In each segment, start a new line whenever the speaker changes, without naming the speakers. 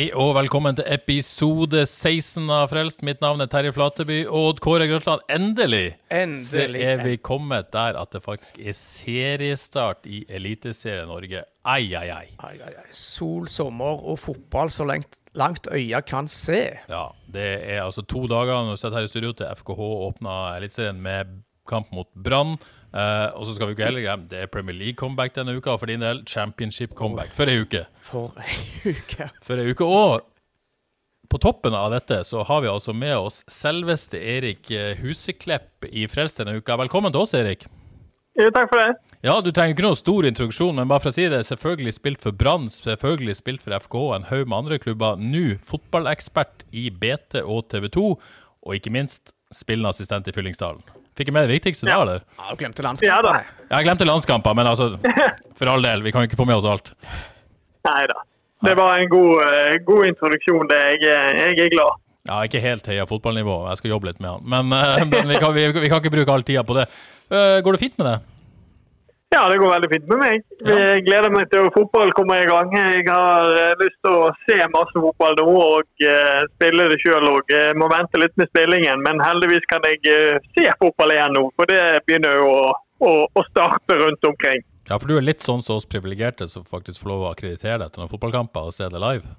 Hei og velkommen til episode 16 av Frelst. Mitt navn er Terje Flateby. Og Odd Kåre Grøtland, endelig,
Endelig.
er vi kommet der at det faktisk er seriestart i Eliteserien Norge. Ai, ai, ai.
Ai, ai, ai. Sol, sommer og fotball så langt, langt øya kan se.
Ja, det er altså to dager når vi sitter her i studio til FKH åpna Eliteserien med kamp mot Brann. Uh, og så skal vi ikke heller glemme det er Premier League-comeback denne uka, og for din del Championship-comeback for ei uke.
For ei uke.
For ei uke. Og på toppen av dette så har vi altså med oss selveste Erik eh, Huseklepp i Frelst denne uka. Velkommen til oss, Erik.
Jo, takk for det.
Ja, du trenger ikke noe stor introduksjon, men bare for å si det, selvfølgelig spilt for Brann, selvfølgelig spilt for FK, og en haug med andre klubber. Nå fotballekspert i BT og TV 2, og ikke minst spillende assistent i Fyllingsdalen. Fikk jeg med det viktigste da, eller?
Ja, du glemte
Ja
Jeg glemte landskamper, men altså, for all del, vi kan jo ikke få med oss alt.
Nei da. Det var en god, eh, god introduksjon. Det. Jeg, er- jeg er glad.
Ja, ikke helt heia fotballnivå, jeg skal jobbe litt med han. Men, eh, men vi, kan, vi, vi kan ikke bruke all tida på det. Eh, går det fint med det?
Ja, det går veldig fint med meg. Jeg gleder meg til at fotball kommer i gang. Jeg har eh, lyst til å se masse fotball nå og eh, spille det sjøl òg. Må vente litt med spillingen, men heldigvis kan jeg eh, se fotball igjen nå. For det begynner jo å, å, å starte rundt omkring.
Ja, for du er litt sånn som oss privilegerte som faktisk får lov å akkreditere deg til noen fotballkamper og se det live.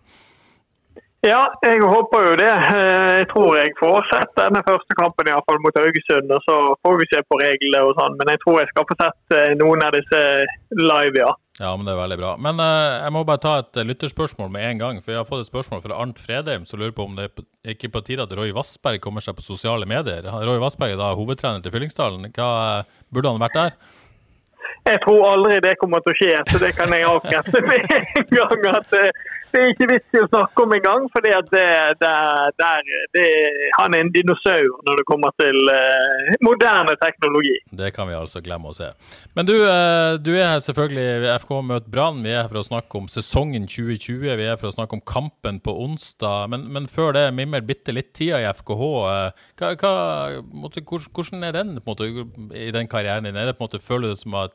Ja, jeg håper jo det. Eh, Jeg tror jeg får sett denne første kampen i hvert fall mot Haugesund. og Så får vi se på reglene og sånn. Men jeg tror jeg skal få sett eh, noen av disse live, ja.
Ja, men det er veldig bra. Men uh, jeg må bare ta et lytterspørsmål med en gang. For jeg har fått et spørsmål fra Arnt Fredheim som lurer på om det er ikke på tide at Roy Vassberg kommer seg på sosiale medier. Roy Vassberg er da hovedtrener til Fyllingsdalen. Hva, burde han vært der?
Jeg tror aldri det kommer til å skje, så det kan jeg avkrefte med en gang. at eh, Det er ikke vits i å snakke om engang, for det, det, det, han er en dinosaur når det kommer til eh, moderne teknologi.
Det kan vi altså glemme å se. Men du, eh, du er her selvfølgelig FK møter Brann. Vi er her for å snakke om sesongen 2020. Vi er her for å snakke om kampen på onsdag. Men, men før det, mimmer bitte litt tida i FKH. Hva, hva, måtte, hvordan, er den måte, i den karrieren din? Er det på en måte, Føler du det som at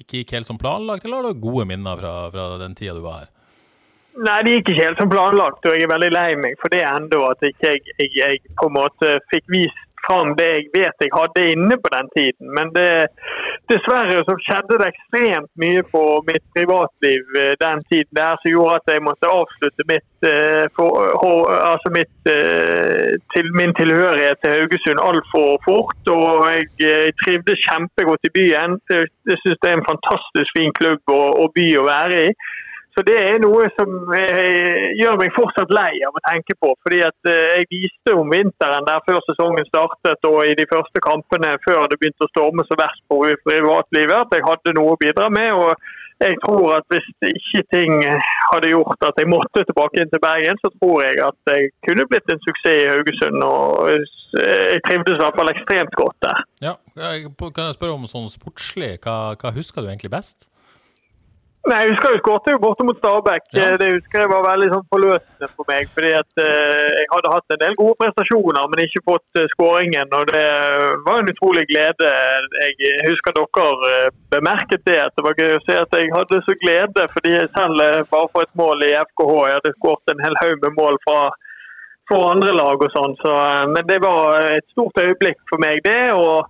ikke gikk helt som planlagt, eller har du gode minner fra, fra den tida du var her?
Nei, det gikk ikke helt som planlagt, og jeg er veldig lei meg for det ennå. At ikke jeg, jeg, jeg på en måte fikk vist fram det jeg vet jeg hadde inne på den tiden. Men det, dessverre så skjedde det ekstremt mye på mitt privatliv eh, den tiden der som gjorde at jeg måtte avslutte mitt, eh, for, altså mitt eh, til min tilhørighet til Haugesund altfor fort. Og jeg trivdes kjempegodt i byen. Jeg syns det er en fantastisk fin klubb og, og by å være i. Så Det er noe som gjør meg fortsatt lei av å tenke på. fordi at eh, Jeg viste om vinteren der før sesongen startet og i de første kampene før det begynte å storme så verst på privatlivet, at jeg hadde noe å bidra med. og jeg tror at Hvis ikke ting hadde gjort at jeg måtte tilbake inn til Bergen, så tror jeg at jeg kunne blitt en suksess i Haugesund. og Jeg trivdes i hvert fall ekstremt godt der.
Ja, jeg- Kan jeg spørre om sånn sportslig? Hva, hva husker du egentlig best?
Nei, Jeg husker jo skåret jo borte mot Stabæk.
Ja.
Eh, Det husker jeg var veldig sånn forløsende for meg. fordi at eh, Jeg hadde hatt en del gode prestasjoner, men ikke fått eh, skåringen. og Det var en utrolig glede. Jeg husker dere eh, bemerket det. at Det var gøy å se at jeg hadde så glede fordi jeg selv eh, bare for et mål i FKH. Jeg hadde skåret en hel haug med mål fra for andre lag og sånn. Så, eh, men det var et stort øyeblikk for meg, det. og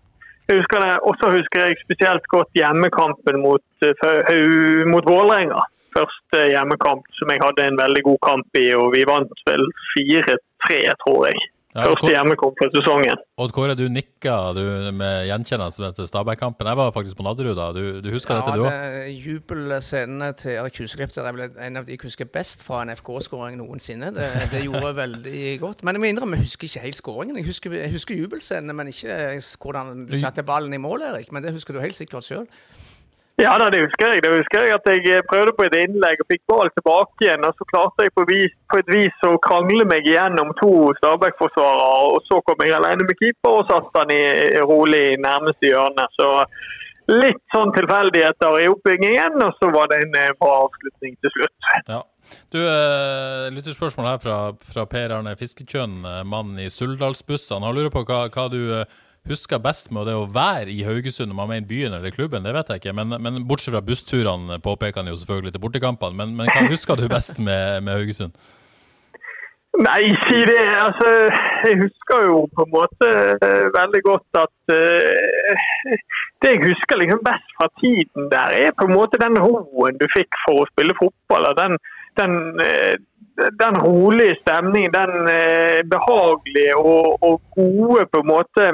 jeg husker det, også husker jeg spesielt godt hjemmekampen mot, eh, mot Vålerenga. Første hjemmekamp som jeg hadde en veldig god kamp i, og vi vant vel 4-3, tror jeg. Første hjemmekamp for sesongen.
Odd Kåre, du nikka du, med gjenkjennelse til Stabæk-kampen. Jeg var faktisk på Nadderud da. Du, du husker
Ja,
dette, du òg?
det- Jubelscenene til Erik Huseklipp der er vel en av de jeg husker best fra en FK-skåring noensinne. Det, det gjorde veldig godt. Men jeg må innrømme, jeg husker ikke helt skåringen. Jeg husker, jeg husker jubelscenene, men ikke hvordan du satte ballen i mål, Erik. Men det husker du helt sikkert sjøl.
Ja, det husker jeg. Det husker jeg at jeg eh, prøvde på et innlegg og fikk ball tilbake igjen. Og så klarte jeg på, vis, på et vis å krangle meg igjennom to Stabæk-forsvarere. Og så kom jeg alene med keeper og satte han i, rolig i nærmeste hjørne. Så litt sånn tilfeldigheter i oppbyggingen, og så var det en eh, bra avslutning til slutt.
Ja. Du, eh, lytterspørsmål her fra, fra Per Arne Fisketjønn, mannen mann i Suldalsbussene. Han lurer på hva, hva du husker best med det å være i Haugesund, om han mener byen eller klubben, det vet jeg ikke. Men, men bortsett fra bussturene påpeker han jo selvfølgelig til bortekampene. Men, men hva husker du best med, med Haugesund?
Nei, si det. Altså, jeg husker jo på en måte eh, veldig godt at uh, Det jeg husker liksom best fra tiden der, er på en måte den roen du fikk for å spille fotball. Den, den, uh, den rolige stemningen, den uh, behagelige og, og gode på en måte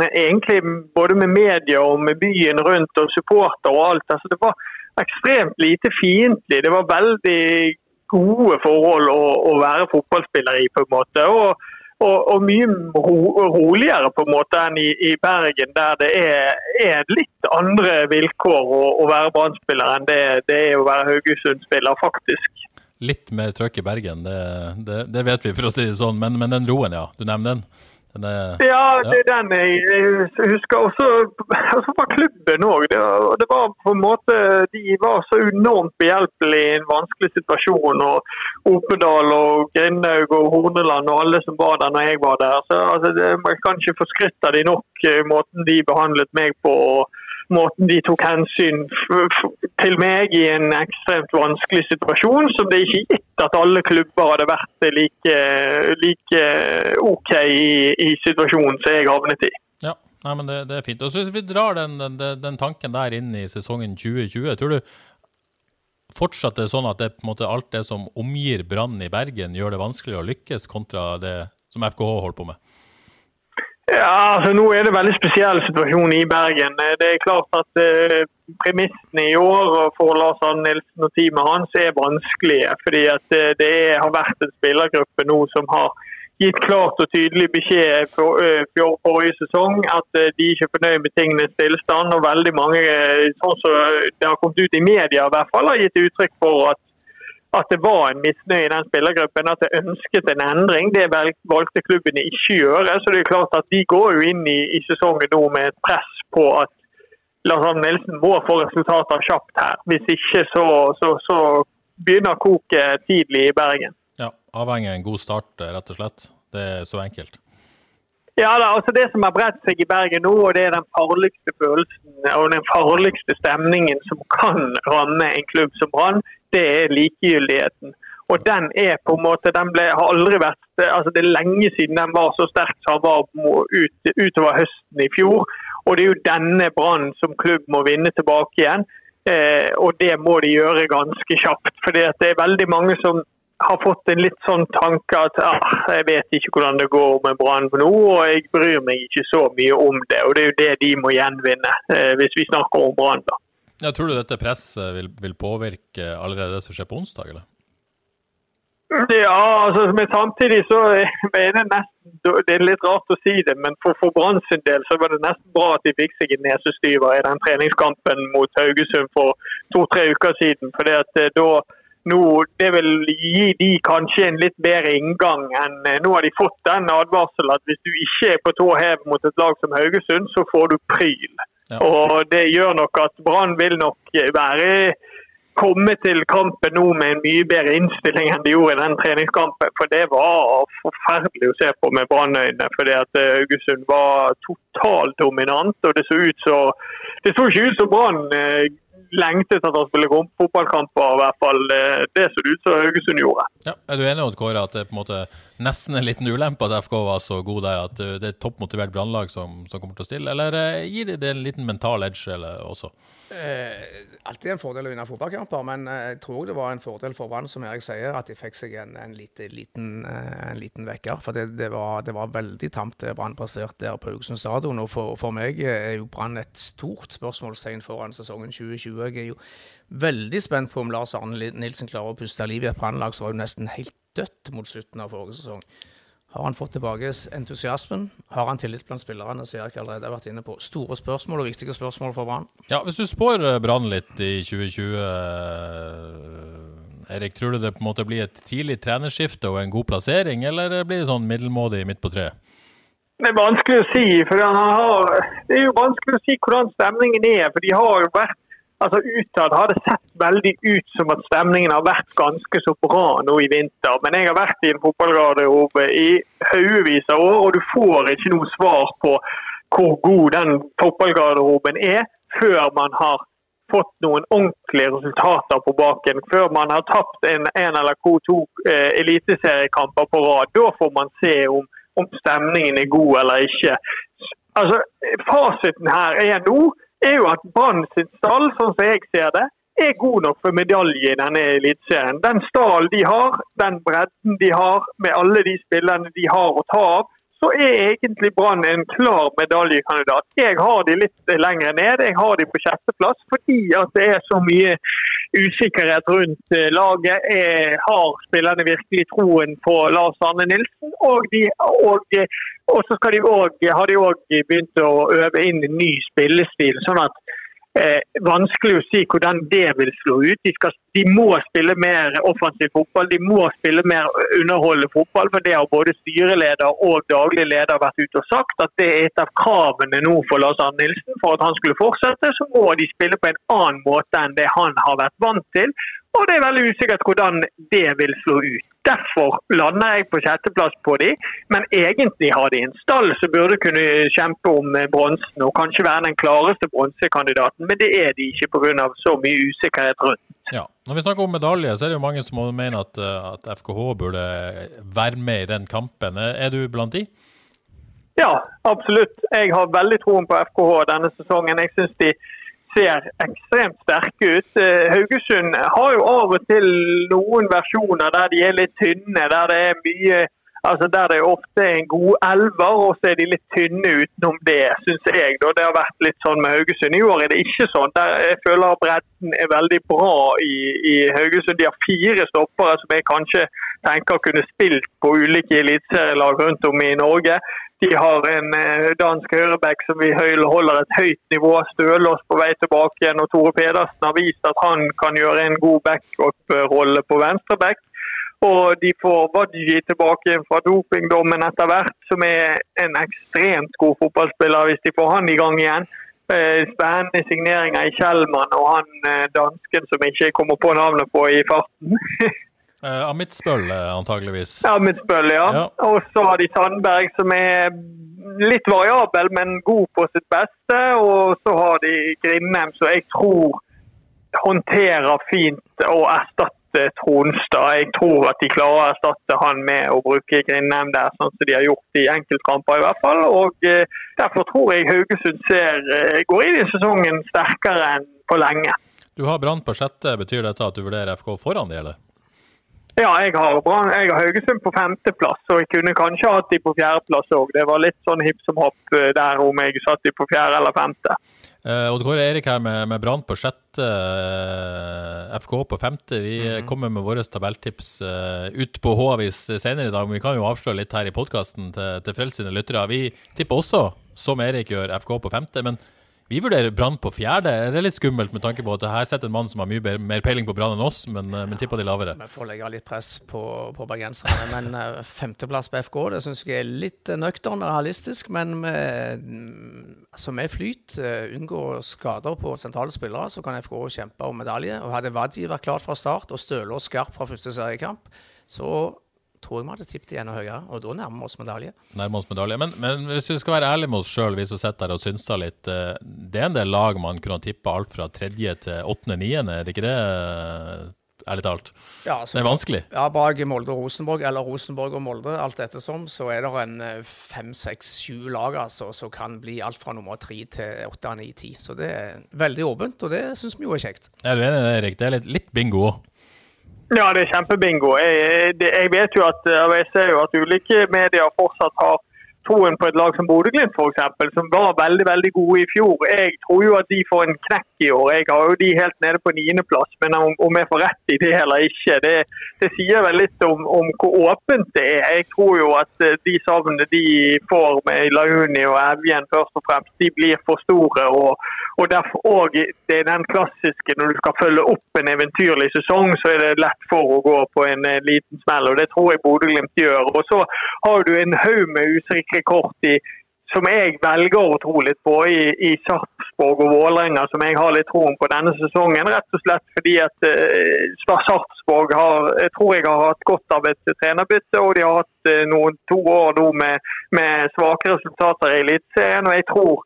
Egentlig både med media og med byen rundt og supporter og alt. altså Det var ekstremt lite fiendtlig. Det var veldig gode forhold å, å være fotballspiller i, på en måte. Og, og, og mye ro, roligere på en måte enn i, i Bergen, der det er, er litt andre vilkår å, å være Brann-spiller enn det, det er å være Haugesund-spiller, faktisk.
Litt mer trøkk i Bergen, det, det, det, vet vi, for å si det sånn. Men, men den roen, ja. Du nevner den. Er,
ja, det er den jeg, jeg husker. Også, også fra klubben òg. Det, det var på en måte De var så enormt behjelpelige i en vanskelig situasjon. og Opedal og Grindhaug og Horneland og alle som var der når jeg var der. Så altså, det, Jeg kan ikke få skrytt de nok, måten de behandlet meg på. og måten de tok hensyn til meg i en ekstremt vanskelig situasjon, som det ikke gitt at alle klubber hadde vært like, like OK i, i, situasjonen som jeg havnet i.
Ja, nei, men det, det er fint. Og så Hvis vi drar den, den, den, tanken der inn i sesongen 2020, tror du fortsatt det er sånn at det, måte, alt det som omgir Brann i Bergen, gjør det vanskeligere å lykkes kontra det som FKH holder på med?
Ja, altså Nå er det en veldig spesiell situasjon i Bergen. Det er klart at eh, premissene i år for Lars Arne Nilsen og teamet hans er vanskelige. fordi at eh, Det er, har vært en spillergruppe nå som har gitt klart og tydelig beskjed for, for forrige sesong at de ikke er fornøyd med tingenes tilstand. og veldig mange, sånn som det har kommet ut i media, i hvert fall, har gitt uttrykk for at at det var en misnøye i den spillergruppen, at det ønsket en endring. Det valgte klubbene ikke gjøre. så det er klart at De går jo inn i, i sesongen nå med et press på at Lars Nilsen må få resultater kjapt her. Hvis ikke så, så, så begynner koket tidlig i Bergen.
Ja, Avhengig av en god start, rett og slett. Det er så enkelt.
Ja, da, altså Det som har bredt seg i Bergen nå, og det er den farligste følelsen og den farligste stemningen som kan ramme en klubb som Brann, det er likegyldigheten. Og den er på en måte, den ble, har aldri vært altså Det er lenge siden den var så sterk som den var ut, utover høsten i fjor. Og det er jo denne Brann som klubb må vinne tilbake igjen. Eh, og det må de gjøre ganske kjapt. For det er veldig mange som har fått en litt sånn tanke at ah, jeg vet ikke hvordan det går med Brann nå, og jeg bryr meg ikke så mye om det. Og Det er jo det de må gjenvinne, eh, hvis vi snakker om Brann. da.
Ja, tror du dette presset vil, vil, påvirke allerede det som skjer på onsdag? eller?
Ja, altså, men samtidig så er det nesten Det er litt rart å si det, men for, for Brann sin del så var det nesten bra at de fikk seg en nesestyver i den treningskampen mot Haugesund for to-tre uker siden. for det at da nå, det vil gi de kanskje en litt bedre inngang enn Nå har de fått den advarselen at hvis du ikke er på tå hev mot et lag som Haugesund, så får du pryl. Ja. Og Det gjør nok at Brann vil nok være komme til kampen nå med en mye bedre innstilling enn de gjorde i den treningskampen. For det var forferdelig å se på med Brannøyne. Fordi at Haugesund var totalt dominant. Og det så ut så Det så ikke ut som Brann lengtet etter å spille fotballkamper. i hvert fall Det så ut som Haugesund gjorde.
Ja, er du enig Odd Kåre, at det på en måte nesten en liten ulempe at FK var så god der, at uh, det er et toppmotivert brannlag som, som, kommer til å stille? Eller uh, gir det, en liten mental edge eller, også?
Eh, alltid en fordel å vinne fotballkamper, men eh, jeg tror det var en fordel for Brann, som Erik sier, at de fikk seg en, en, lite, liten, eh, en liten, vekker. For det, det, var, det var, veldig tamt det Brann presterte der på Haugesund stadion. Og for, for, meg er jo Brann et stort spørsmålstegn foran sesongen 2020. Jeg er jo veldig spent på om Lars Arne Nilsen klarer å puste liv i et Brannlag som var jo nesten helt dødt mot slutten av forrige sesong. Har han fått tilbake entusiasmen? Har han tillit blant spillerne? som Erik allerede har vært inne på. Store spørsmål og viktige spørsmål for Brann.
Ja, hvis du spår eh, Brann litt i 2020, eh, Erik, tror du det på en måte blir et tidlig trenerskifte og en god plassering, eller blir det sånn middelmådig midt på treet?
Det er vanskelig å si. for har, Det er jo vanskelig å si hvordan stemningen er. for De har jo vært altså Utad har det sett veldig ut som at stemningen har vært ganske så bra nå i vinter. Men jeg har vært i en fotballgarderobe i haugevis av år, og du får ikke noe svar på hvor god den fotballgarderoben er, før man har fått noen ordentlige resultater på baken. Før man har tapt en, en eller to, eh, eliteseriekamper på rad. Da får man se om, om stemningen er god eller ikke. Altså, Fasiten her er nå er jo at Brann sin stall, sånn som jeg ser det, er god nok for medalje i denne eliteserien. Den stallen de har, den bredden de har, med alle de spillerne de har å ta av, så er egentlig Brann en klar medaljekandidat. Jeg har de litt lenger ned. Jeg har de på sjetteplass fordi at det er så mye usikkerhet rundt eh, laget. Jeg har spillerne virkelig troen på Lars Arne Nilsen. Og, de, og, og så har de òg begynt å øve inn en ny spillestil. sånn at eh, vanskelig å si hvordan det vil slå ut. De, skal, de, må spille mer offensiv fotball, de må spille mer underholdende fotball. for Det har både styreleder og daglig leder vært ute og sagt. At det er et av kravene nå for Lars Arne Nilsen for at han skulle fortsette. Så må de spille på en annen måte enn det han har vært vant til. Og det er veldig usikkert hvordan det vil slå ut. Derfor lander jeg på sjetteplass på de, men egentlig har de en stall som burde kunne kjempe om bronsen og kanskje være den klareste bronsekandidaten, men det er de ikke pga. så mye usikkerhet rundt.
Ja, Når vi snakker om medalje, så er det jo mange som mener at, at FKH burde være med i den kampen. Er du blant de?
Ja, absolutt. Jeg har veldig troen på FKH denne sesongen. Jeg synes de ser ekstremt sterke ut. Eh, Haugesund har jo av og til noen versjoner der de er litt tynne. Der det er mye altså der det ofte er en god elver, og så er de litt tynne utenom det, syns jeg. Da. Det har vært litt sånn med Haugesund. I år er det ikke sånn. Der jeg føler bredden er veldig bra i, i Haugesund. De har fire stoppere som er kanskje tenker kunne spilt på ulike eliteserielag rundt om i Norge. De har en eh, dansk høyreback som vi holder et høyt nivå. Stølås på vei tilbake igjen. Og Tore Pedersen har vist at han kan gjøre en god backup-rolle på venstreback. Og de får Wadji tilbake fra dopingdommen etter hvert, som er en ekstremt god fotballspiller hvis de får han i gang igjen. Eh, spennende signeringer i Kjellmann og han eh, dansken som ikke kommer på navnet på i farten.
Uh, Amitsbøll, antageligvis.
Amitsbøll, ja. ja. Og så har de Sandberg, som er litt variabel, men god på sitt beste. Og så har de Grindheim, som jeg tror håndterer fint å erstatte Tronstad. Jeg tror at de klarer å erstatte han med å bruke Grindheim der, sånn som de har gjort i enkeltkamper i hvert fall. Og uh, Derfor tror jeg Haugesund ser, uh, går inn i sesongen sterkere enn på lenge.
Du har Brann på sjette. Betyr dette at du vurderer FK foran de, eller?
Ja, jeg har, jeg har Haugesund på femteplass, og jeg kunne kanskje hatt de på fjerdeplass òg. Det var litt sånn hipp som hopp eh, der om jeg satt de på fjerde eller femte.
Eh, det går Erik her med, med Brann på sjette, eh, FK på femte. Vi mm. kommer med våre tabelltips eh, ut på H-avis senere i dag, men vi kan jo avsløre litt her i podkasten til, til frelsende lyttere. Vi tipper også, som Erik gjør, FK på femte. men vi vurderer Brann på fjerde. Det er litt skummelt med tanke på at her sitter en mann som har mye mer peiling på Brann enn oss, men, ja, men tipper de lavere.
Vi får legge litt press på, på bergenserne. Men uh, femteplass på FK det syns jeg er litt nøktern og realistisk. Men med, altså med flyt, unngå skader på sentrale spillere, så kan FK kjempe om medalje. Og Hadde Wadji vært klart fra start og Stølås skarp fra første seriekamp, så tror jeg vi hadde tippet igjen og høyere, og da nærmer vi oss medalje.
Nærmer oss medalje. Men, men, hvis vi skal være ærlige med oss sjøl, vi som sitter her og synser litt. Eh, det er en del lag man kunne tippa alt fra tredje til åttende, niende, er det ikke det? ærlig talt.
Ja,
Det er vanskelig.
Ja, bak Molde og Rosenborg, eller Rosenborg og Molde, alt ettersom, så er det en eh, fem, seks, sju lag altså, som kan bli alt fra nummer tre til åtte, ni, ti. Så det er veldig åpent, og det syns vi jo er kjekt.
Er du enig i det, Erik? Det er litt, litt bingo òg.
Ja, det er kjempebingo. Jeg, jeg vet jo at, jeg ser jo at ulike medier fortsatt har troen på et lag som Bodø-Glimt f.eks., som var veldig veldig gode i fjor. Jeg tror jo at de får en knekk i år. Jeg har jo de helt nede på niendeplass, men om, om jeg får rett i det eller ikke, det, det sier vel litt om, om hvor åpent det er. Jeg tror jo at eh, de savnene de får med Launi og Evjen først og fremst, de blir for store. og, og derfor og det er den klassiske når du skal følge opp en eventyrlig sesong, så er det lett for å gå på en eh, liten smell. og Det tror jeg Bodø-Glimt gjør. Og Så har du en haug med usikre kort i, som jeg velger å tro litt på i, i Sarpsborg og Vålerenga, som jeg har litt troen på denne sesongen. Rett og slett fordi at eh, Sarpsborg har, jeg tror jeg har hatt godt av et trenerbytte, og de har hatt eh, noen to år nå med, med svake resultater i Eliteserien. og jeg tror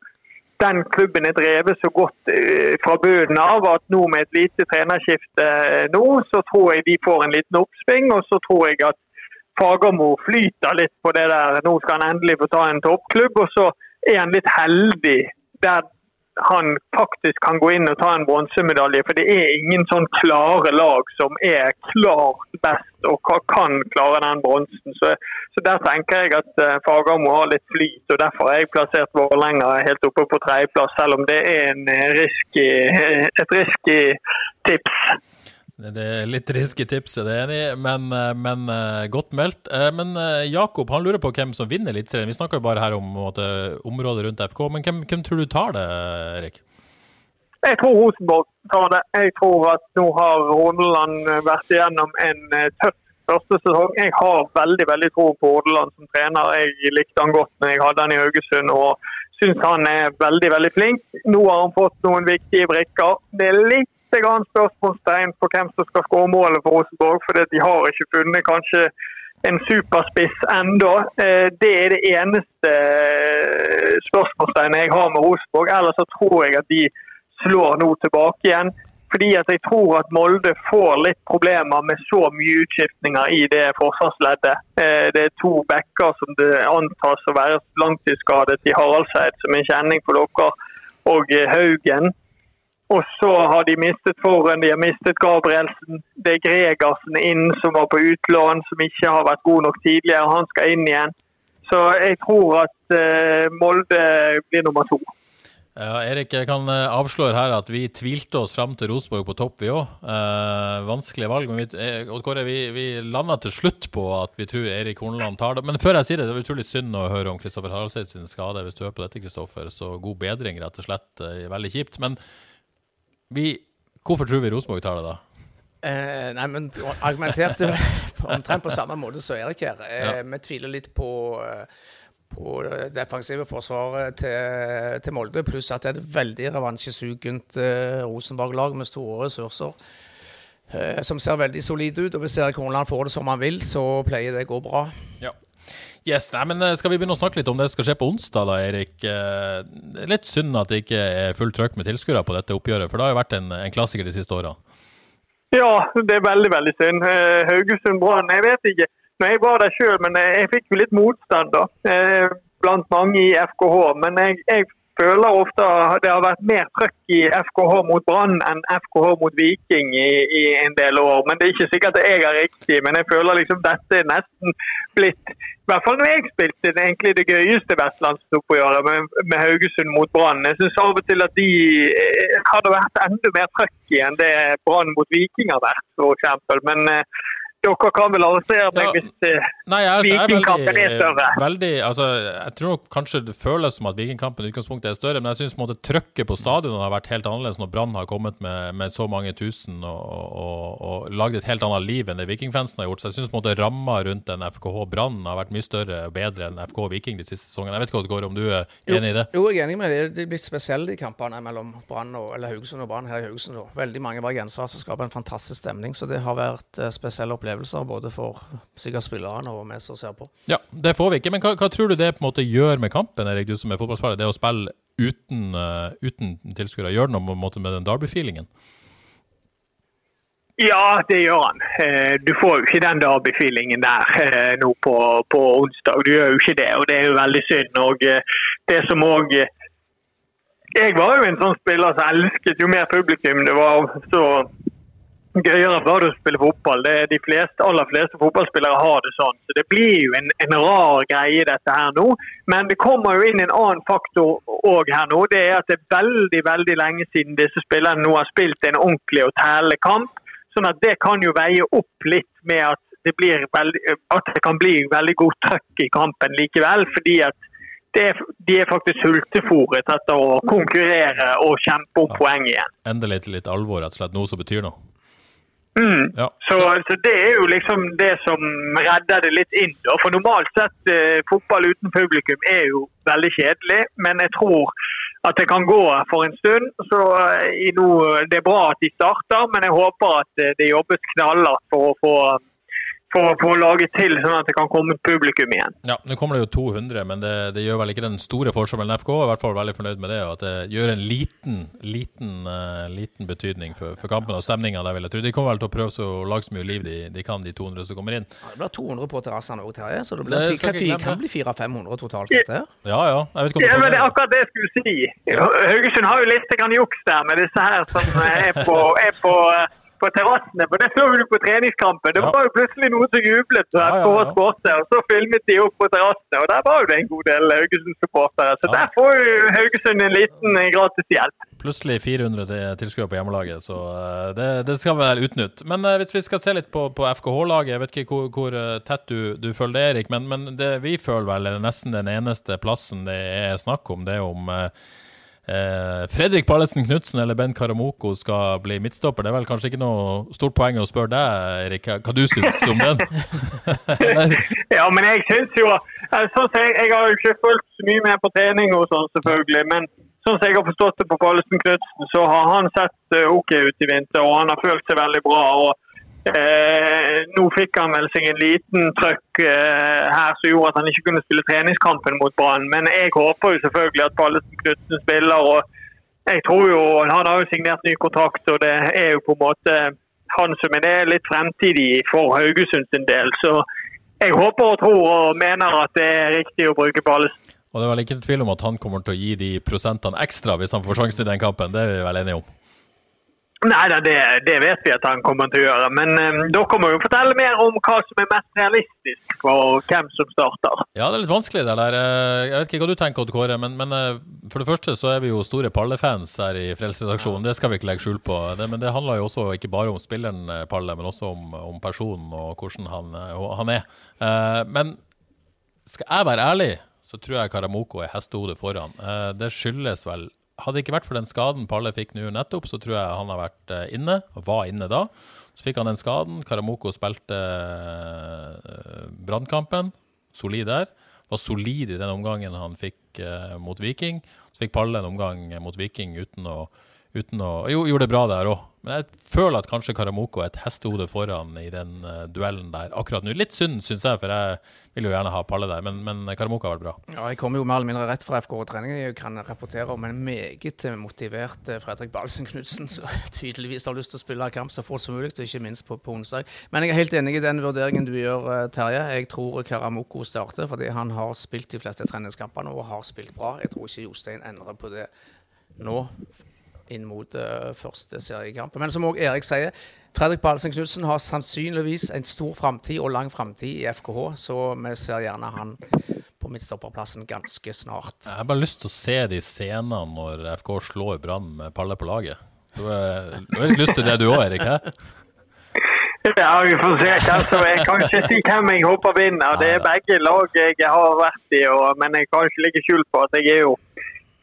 den klubben er drevet så godt eh, fra bunnen av at nå med et lite trenerskifte eh, nå, så tror jeg de får en liten oppsving. Og så tror jeg at Fagermo flyter litt på det der. Nå skal han endelig få ta en toppklubb, og så er han litt heldig der han faktisk kan gå inn og ta en bronsemedalje. For det er ingen sånn klare lag som er klart best og kan klare den bronsen. Så, så der tenker jeg at eh, Fagermo har litt flyt, og derfor har jeg plassert Vålerenga helt oppe på tredjeplass, selv om det er eh, risky, et risky tips.
Det er litt risky tips, er det enig i, men, eh, men eh, godt meldt. Eh, Men Jakob han lurer på hvem som vinner Eliteserien. Vi snakker jo bare her om måte, området rundt FK, men hvem, hvem tror du tar det, Erik?
Jeg tror Rosenborg tar det. Jeg tror at nå har Hordaland vært igjennom en tøff første sesong. Jeg har veldig veldig tro på Hordaland som trener. Jeg likte han godt når jeg hadde han i Haugesund og synes han er veldig veldig flink. Nå har han fått noen viktige brikker. Det er litt grann spørsmålstegn på hvem som skal skåre målet for Rosenborg, for de har ikke funnet kanskje en superspiss ennå. Eh, Det er det eneste eh, spørsmålstegnet jeg har med Rosenborg. Ellers så tror jeg at de slår nå tilbake igjen. Fordi at jeg tror at Molde får litt problemer med så mye utskiftninger i det forsvarsleddet. Eh, Det er to backer som det antas å være langtidsskadet i Haraldseid, som er en kjenning for dere, og Haugen. Og så har de mistet Forhen, de har mistet Gabrielsen. Det er Gregersen inn som var på utlån, som ikke har vært god nok tidligere. Han skal inn igjen. Så jeg tror at eh, Molde blir nummer to.
Ja, Erik, jeg kan eh, avsløre her at vi tvilte oss fram til Rosenborg på topp, vi òg. Eh, vanskelige valg. Men vi, eh, Kåre, vi, vi landa til slutt på at vi tror Erik Horneland tar det. Men før jeg sier det, det var utrolig synd å høre om Kristoffer Haraldseid sin skade. Hvis du hører på dette, Kristoffer, så god bedring, rett og slett. Veldig kjipt. Men vi, hvorfor tror vi Rosenborg tar det, da?
Eh, nei, men argumenterte omtrent på samme måte som Erik her. Eh,
Ja.
Vi tviler litt på, eh, på det defensive forsvaret til, til Molde, pluss at det er et veldig revansjesugent eh, Rosenborg-lag med store ressurser. Eh, som ser veldig solid ut. og Hvis Erik Horneland får det som han vil, så pleier det å gå bra.
Ja. Yes, nei, men eh, Skal vi begynne å snakke litt om det som skal skje på onsdag, da, Erik? Eh, Det litt synd at det ikke er fullt trøkk med tilskuere på dette oppgjøret, for det har jo vært en, en klassiker de siste årene.
Ja, det er veldig veldig synd. Eh, Haugesund Brann, jeg vet ikke. Når jeg var der sjøl, men jeg, fikk jo litt motstand da, blant mange i FKH. Men jeg, jeg føler ofte det har vært mer trøkk i FKH mot Brann enn FKH mot Viking i, i en del år. Men det er ikke sikkert at jeg har riktig, men jeg føler liksom dette er nesten blitt i hvert fall når jeg spilte det egentlig det gøyeste vestlandsoppgjøret med, med Haugesund mot Brann. Jeg syns av og til at de eh, hadde vært enda mer trøkk i enn det Brann mot Viking har vært, f.eks. Men eh, dere kan vel arrestere meg
Ja.
hvis eh,
Nei, jeg, er- jeg er
Vikingkampen er større.
veldig altså, Jeg tror kanskje det føles som at Vikingkampen i utgangspunktet er større, men jeg syns trøkket på stadionet har vært helt annerledes når Brann har kommet med, med så mange tusen og, og, og lagd et helt annet liv enn det Vikingfansen har gjort. Så jeg syns ramma rundt en FKH Brann har vært mye større og bedre enn FK Viking de siste sesongene. Jeg vet ikke hva det går om du er enig i det?
Jo, jeg er enig med det. Det er blitt spesielle de kampene mellom Brann og, eller Haugesund og Brann her i Haugesund. Veldig mange bergensere som skaper en fantastisk stemning. Så det har vært eh, spesielle opplevelser både for sikkert spillerne og vi som ser på.
Ja, det får vi ikke. Men hva, hva tror du det på en måte gjør med kampen, Erik, du som er fotballspiller? Det å spille uten, uh, uten tilskuere, gjør det noe på en måte med den Derby-feelingen?
Ja, det gjør han. Eh, Du får jo ikke den derby-feelingen der eh, nå på, på onsdag. Du gjør jo ikke det, og det er jo veldig synd. Og det som òg Jeg var jo en sånn spiller som elsket jo mer publikum det var, så gøyere bare å spille fotball. Det, de fleste, aller fleste fotballspillere har det sånn. Så det blir jo en, en rar greie dette her nå. Men det kommer jo inn en annen faktor òg her nå. Det er at det er veldig veldig lenge siden disse spillerne nå har spilt en ordentlig og tælende kamp. Sånn at det kan jo veie opp litt med at det, blir veldig, at det kan bli veldig god trøkk i kampen likevel. Fordi at det er, de er faktisk sultefòret etter å konkurrere og kjempe opp poeng igjen.
Endelig til litt alvor, rett og slett. Noe som betyr noe.
Mm.
Ja.
Så, så det er jo liksom det som redder det litt inn. Da. For normalt sett eh, fotball uten publikum er jo veldig kjedelig, men jeg tror at det kan gå for en stund. Så eh, Det er bra at de starter, men jeg håper at eh, det jobbes knallhardt for å få for å få laget til sånn at det kan komme publikum igjen.
Ja, Nå kommer det jo 200, men det, det gjør vel ikke den store forskjellen. FK er i hvert fall veldig fornøyd med det, og at det gjør en liten liten, uh, liten betydning for, for kampen og stemninga. vil jeg tro. De kommer vel til å prøve så å lage så mye liv de, de kan, de 200 som kommer inn.
Ja, det blir 200 på terrassene òg, Terje. Så det,
Det
blir,
det,
kan,
ikke
kan bli 400-500 totalt. Dette.
Ja ja. Jeg vet ikke om
Ja, men Det er akkurat det jeg skulle si. Haugesund har jo litt juks der med disse her som er på, er på, på terrassene. For det så vi på treningskampen. Det var jo plutselig noen som jublet
Ja, ja, ja.
borte, og så filmet de opp på terrassene. Og der var jo det en god del Haugesund-supportere. Så
Ja.
der får jo Haugesund en liten eh, gratis hjelp.
Plutselig 400 til- tilskuere på hjemmelaget, så eh, det, det skal vel utnytte. Men eh, hvis vi skal se litt på, på FKH-laget, jeg vet ikke hvor, hvor tett du, du følger det, Erik, men, men det vi føler vel er nesten den eneste plassen det er snakk om, det er om eh, eh, Fredrik Pallesen Knutsen eller Ben Karamoko skal bli midtstopper. Det er vel kanskje ikke noe stort poeng å spørre deg, Erik, hva du syns om den?
Ja, men jeg synes jo sånn jeg, jeg har jo ikke fulgt så mye med på trening og sånn, selvfølgelig. Men sånn som jeg har forstått det på Pallesen Knutsen, så har han sett eh, OK ut i vinter, og han har følt seg veldig bra. og eh, Nå fikk han vel seg en liten trøkk eh, her som gjorde at han ikke kunne spille treningskampen mot Brann. Men jeg håper jo selvfølgelig at Pallesen Knutsen spiller. og jeg tror jo, Han har jo signert ny kontrakt, og det er jo på en måte han som er det litt fremtidig for Haugesund sin del. Så jeg håper og tror og mener at det er riktig å bruke Pallesen.
Og det er vel ikke tvil om at han kommer til å gi de prosentene ekstra hvis han får sjansen i den kampen, det er vi vel enige om?
Nei det, det vet vi at han kommer til å gjøre. Men um, da kommer jo fortelle mer om hva som er mest realistisk for hvem som starter.
Ja, det er litt vanskelig det der. Eh, Jeg vet ikke hva du tenker, Odd Kåre, men, men eh, for det første så er vi jo store Palle-fans her i Frelsesredaksjonen. Det skal vi ikke legge skjul på. Det, men det handler jo også ikke bare om spilleren eh, Palle, men også om, om personen og hvordan han, eh, han er. Eh, Men skal jeg være ærlig, så tror jeg Karamoko er hestehodet foran. Eh, Det skyldes vel Hadde det ikke vært for den skaden Palle fikk nå nettopp, så tror jeg han har vært eh, inne, og var inne da. Så fikk han den skaden. Karamoko spilte eh, brannkampen, solid der. Var solid i den omgangen han fikk eh, mot Viking. Så fikk Palle en omgang mot Viking uten å, uten å Jo, gjorde det bra der òg. Men jeg føler at kanskje Karamoko er et hestehode foran i den uh, duellen der akkurat nå. Litt synd, syns jeg, for jeg vil jo gjerne ha Palle der, men, men Karamoko har vært bra.
Ja, jeg kommer jo mer eller mindre rett fra FK-trening. Jeg kan rapportere om en meget motivert eh, Fredrik Balsen Knutsen, som tydeligvis har lyst til å spille kamp så fort som mulig, og ikke minst på, på onsdag. Men jeg er helt enig i den vurderingen du gjør, eh, Terje. Jeg tror Karamoko starter, fordi han har spilt de fleste treningskampene og har spilt bra. Jeg tror ikke Jostein endrer på det nå inn mot uh, første seriekamp. Men som òg Erik sier, Fredrik Balsen Knutsen har sannsynligvis en stor framtid og lang framtid i FKH, så vi ser gjerne han på midtstopperplassen ganske snart.
Jeg har bare lyst til å se de scenene når FK slår Brann med Palle på laget. Du har du har litt lyst til det du òg, Erik? Hæ?
Ja, vi får se Altså, Jeg kan ikke si hvem jeg håper vinner. Det er begge lag jeg har vært i, og, men jeg kan ikke legge skjul på at jeg er jo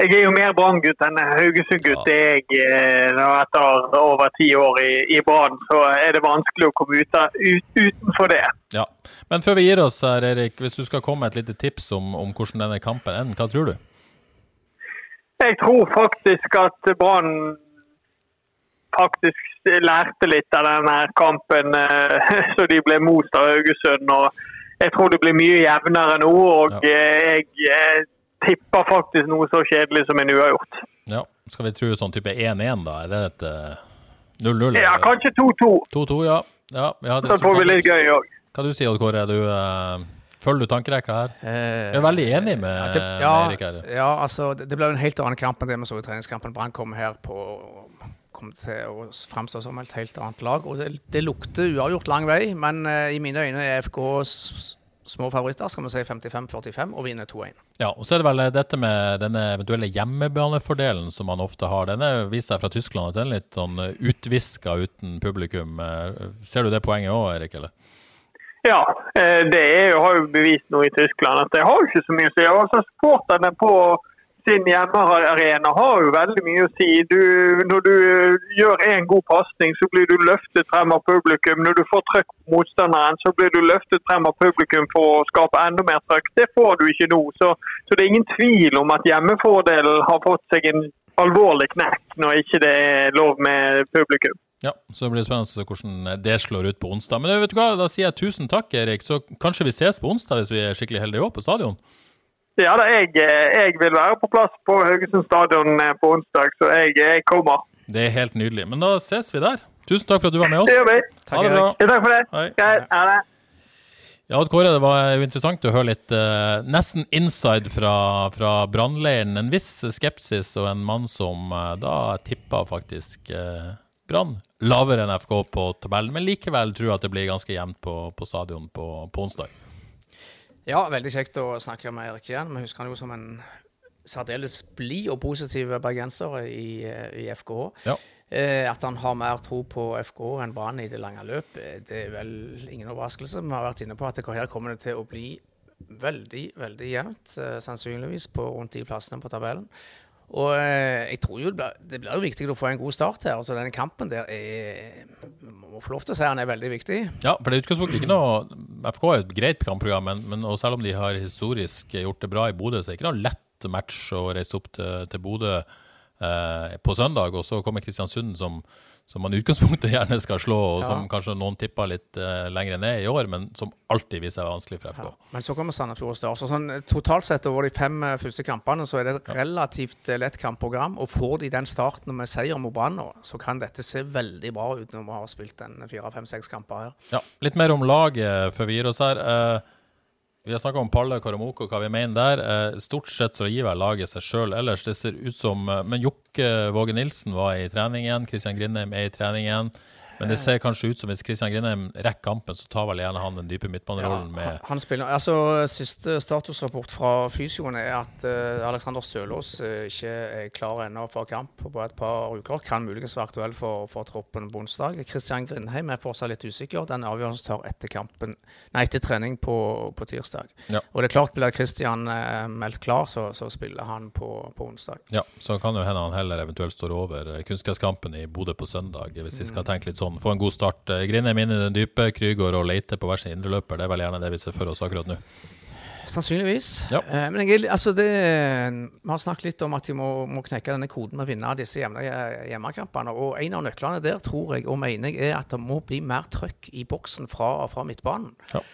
jeg er jo mer Brann-gutt enn Haugesund-gutt.
Ja.
Jeg, eh, Etter over ti år i, i Brann, så er det vanskelig å komme ut, ut, utenfor det.
Ja. Men før vi gir oss her, Erik, hvis du skal komme med et lite tips om, om hvordan denne kampen ender, hva tror du?
Jeg tror faktisk at Brann faktisk lærte litt av denne kampen eh, så de ble most av Haugesund. og Jeg tror det blir mye jevnere nå. og
Ja.
eh, Jeg eh, tipper faktisk noe så kjedelig som en uavgjort.
Ja. Skal vi tro sånn type 1-1, da? Er det et, eh, 0-0.
Ja, kanskje 2-2.
2-2, ja. ja, ja det,
Så får vi litt gøy òg.
Hva du sier Odd Kåre? Du, uh, følger du tankerekka her? Jeg er veldig enig med,
ja, det,
med Erik her.
ja, altså, det, det ble en helt annen kamp enn det vi så i treningskampen. Brann kom her på kom til å framstå som et helt annet lag. og Det, det lukter uavgjort lang vei, men uh, i mine øyne er FK små favoritter. Skal vi si 55-45 og vinner 2-1.
Ja, og så er det vel dette med denne eventuelle hjemmebanefordelen som man ofte har. Den er vist seg fra Tyskland at den er litt sånn utviska uten publikum. Eh, Ser du det poenget òg, Erik? eller?
Ja, eh, det er jo, har jo bevist nå i Tyskland at det har ikke så mye å si. Altså, den på sin hjemmearena har jo veldig mye å si. Du, når du gjør en god pasning, så blir du løftet frem av publikum. Når du får trøkk på motstanderen, så blir du løftet frem av publikum for å skape enda mer trøkk. Det får du ikke nå. Så, så det er ingen tvil om at hjemmefordelen har fått seg en alvorlig knekk når ikke det er lov med publikum.
Ja, så det blir spennende hvordan det slår ut på onsdag. Men eh, vet du hva, da sier jeg tusen takk, Erik. Så kanskje vi ses på onsdag hvis vi er skikkelig heldige òg, på stadion?
Ja, da, jeg, eh, jeg vil være på plass på Haugesund stadion eh, på onsdag, så jeg, jeg kommer.
Det er helt nydelig. Men da ses vi der. Tusen takk for at du var med oss.
Det gjør vi.
Ha det bra.
Ja, takk for det.
Hei.
Ha det.
Ja, Kåre, det var jo interessant å høre litt uh, nesten inside fra, fra brannleiren. En viss skepsis og en mann som uh, da tippa faktisk uh, Brann lavere enn FK på tabellen, men likevel tror jeg at det blir ganske jevnt på, på stadion på, på onsdag.
Ja, veldig kjekt å snakke med Erik igjen. Vi husker han jo som en særdeles blid og positiv bergenser i, i FKH.
Ja.
Eh, at han har mer tro på FKH enn Brann i det lange løp, eh, det er vel ingen overraskelse. Vi har vært inne på at her kommer det til å bli veldig, veldig jevnt, eh, sannsynligvis på rundt de plassene på tabellen. Og eh, jeg tror jo det blir, det blir jo viktig å få en god start her. altså Denne kampen der er må få lov til å si han er veldig viktig.
Ja, for det er utgangspunktet ikke noe FK er et greit kampprogram, men, men selv om de har historisk gjort det bra i Bodø, så er det ikke noe lett match å reise opp til, til Bodø eh, på søndag. Og så kommer Kristiansund, som, som man i utgangspunktet gjerne skal slå, og
Ja.
som kanskje noen tipper litt uh, lenger ned i år, men som alltid viser seg vanskelig for FK.
Ja. Men så kommer Sandefjord og Start. Sånn, eh, totalt sett over de fem uh, første kampene så er det et relativt uh, lett kampprogram. Og får de den starten med seier mot Brann nå, så kan dette se veldig bra ut når vi har spilt en fire, fem, seks kamper her.
Ja, litt mer om laget før vi gir oss her. Eh, vi har snakka om Palle Karamoko, hva vi mener der. Eh, stort sett så gir vel laget seg sjøl ellers. Det ser ut som eh, Men Jokke Våge Nilsen var i trening igjen. Kristian Grindheim er i trening igjen. Men det ser kanskje ut som hvis Kristian Grindheim rekker kampen, så tar vel gjerne han den dype midtbanerollen
ja,
med
han spiller, altså Siste statusrapport fra fysioen er at uh, Alexander Stølås uh, ikke er klar ennå for kamp på et par uker. Kan muligens være aktuell for, for troppen på onsdag. Kristian Grindheim er fortsatt litt usikker. Den avgjørelsen tar etter kampen, nei, etter trening på, på tirsdag.
Ja.
Og det er klart Blir Kristian uh, meldt klar, så, så spiller han på, på onsdag.
Ja, så kan jo hende han heller eventuelt står over eh, kunstgresskampen i Bodø på søndag, hvis vi skal tenke litt sånn. Få en god start. Eh, Grindheim inn i den dype, Krygård og Leite på hver sin indreløper. Det er vel gjerne det vi ser for oss akkurat nå.
Sannsynligvis.
Ja.
Eh, men jeg, altså det, vi har snakket litt om at de må, må knekke denne koden med å vinne disse hjemme, hjemmekampene. Og en av nøklene der tror jeg og mener jeg er at det må bli mer trøkk i boksen fra, fra midtbanen.
Ja.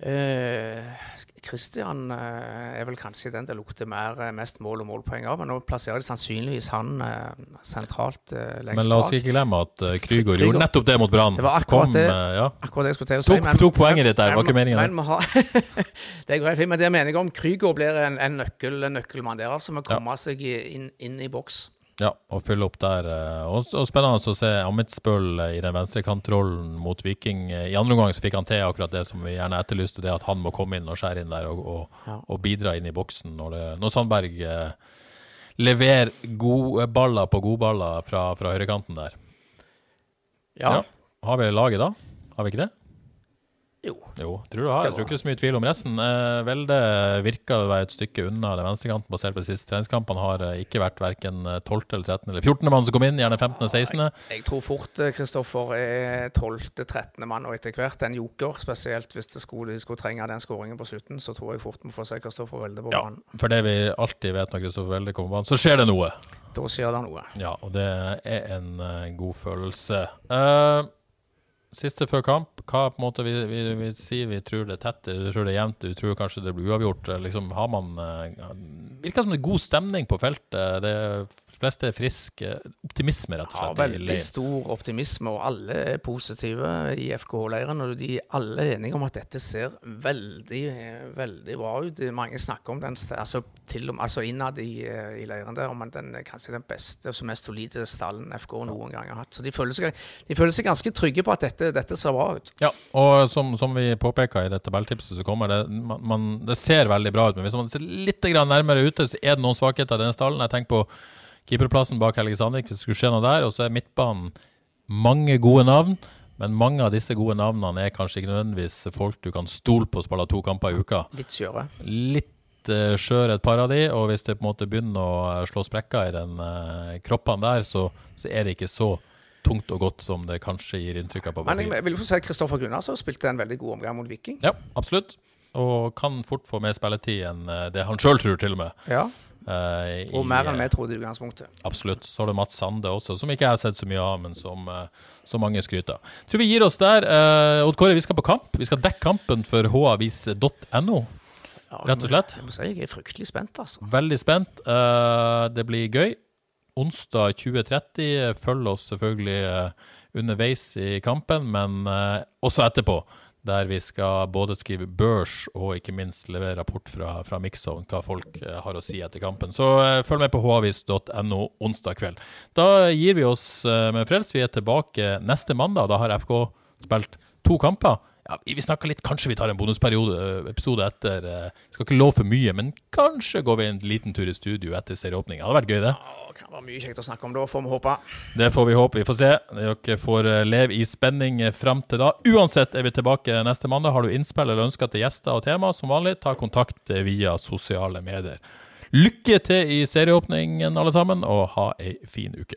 Eh, Christian eh, er vel kanskje den det lukter mer, eh, mest mål og målpoeng av. Men nå plasserer de sannsynligvis han eh, sentralt eh, lengst
Men la oss ikke glemme at uh, Krygård
Krüger.
gjorde nettopp det mot Brann.
Det var akkurat
Kom,
det.
ja.
Akkurat det jeg skulle til å si.
Tok- tok poenget ditt der, var ikke meningen,
Men, men, har, det er greit, fint, men det mener jeg om Krüger blir en, en, nøkkel, en nøkkelmann der, altså, med å komme seg inn, inn i boks.
Ja, og fylle opp der. eh, Og, og spennende å se Amitsbøl eh, i den venstrekantrollen mot Viking. Eh, I andre omgang så fikk han til akkurat det som vi gjerne etterlyste, det at han må komme inn og skjære inn der og, og,
Ja.
og bidra inn i boksen når, det, når Sandberg eh, leverer gode baller på godballer fra, fra høyrekanten der.
Ja.
Har vi laget da? Har vi ikke det?
Jo.
Jo, tror du har. Jeg tror ikke det er så mye tvil om resten. Eh, Velde virker å være et stykke unna den venstrekanten basert på de siste treningskampene. Har eh, ikke vært verken 12. eller 13. eller 14. mann som kom inn, gjerne 15. eller 16.
Jeg tror fort eh, Kristoffer er 12.-13. mann, og etter hvert en joker. Spesielt hvis det skulle, de skulle trenge den skåringen på slutten, så tror jeg fort vi får se Kristoffer Velde på banen.
Ja, for det vi alltid vet når Kristoffer Velde kommer på banen, så skjer det noe.
Da skjer det noe.
Ja, og det er en en god følelse. Eh, siste før kamp, hva på en måte vi, vi, vi sier vi tror det er tett, vi tror det er jevnt, vi tror kanskje det blir uavgjort. Eh, Liksom har man eh, Virker som det er god stemning på feltet. Det er fleste er friske. Optimisme, rett og slett. Ja,
veldig stor optimisme, og alle er positive i FKH-leiren. Og de er alle enige om at dette ser veldig veldig bra ut. Mange snakker om den, altså, til og altså innad i, i leiren der, om den er kanskje den beste og mest solide stallen FK noen gang har hatt. Så de føler seg, de føler seg ganske trygge på at dette, dette ser bra ut.
Ja, og som, som vi påpeker i dette tabelltipset, som kommer det man, man, Det ser veldig bra ut, men hvis man ser litt grann nærmere ute, så er det noen svakheter i denne stallen. Jeg tenker på keeperplassen bak Helge Sandvik, hvis det skulle skje noe der. Og så er midtbanen mange gode navn. Men mange av disse gode navnene er kanskje ikke nødvendigvis folk du kan stole på å spille to kamper i uka.
Litt skjøre.
Litt uh, skjør et par av de, og hvis det på en måte begynner å eh, slå sprekker i den uh, kroppen der, så, så er det ikke så tungt og godt som det kanskje gir inntrykk av på
Men jeg, vil få si at Kristoffer Gunnarsson spilte en veldig god omgang mot Viking.
Ja, absolutt. Og kan fort få mer spilletid enn eh, det han sjøl tror, til og med.
Ja,
Eh, i,
Og mer enn
eh,
vi trodde i utgangspunktet.
Absolutt. Så har du Mats Sande også, som ikke jeg har sett så mye av, men som, uh, så mange skryter av. Tror vi gir oss der. Uh, Odd Kåre, vi skal på kamp. Vi skal dekke kampen for havis.no.
Ja,
Rett og slett.
Jeg jeg er fryktelig spent, altså.
Veldig spent. Uh, det blir gøy. Onsdag 20.30. Følg oss selvfølgelig eh, underveis i kampen, men eh, også etterpå. Der vi skal både skrive børs og ikke minst levere rapport fra, fra Mixzone, hva folk eh, har å si etter kampen. Så eh, følg med på havis.no onsdag kveld. Da gir vi oss eh, med frelst. Vi er tilbake neste mandag. Da har FK spilt to kamper. Ja, vi snakker litt, Kanskje vi tar en bonusperiode eh, etter. eh, Skal ikke love for mye, men kanskje går vi en liten tur i studio etter serieåpninga. Hadde vært gøy, det.
Ja, Det kan være mye kjekt å snakke om da, får vi håpe.
Det får vi håpe. Vi får se. Dere får eh, leve i spenning fram til da. Uansett er vi tilbake neste mandag. Har du innspill eller ønsker til gjester og tema, som vanlig, ta kontakt via sosiale medier. Lykke til i serieåpningen, alle sammen, og ha ei fin uke.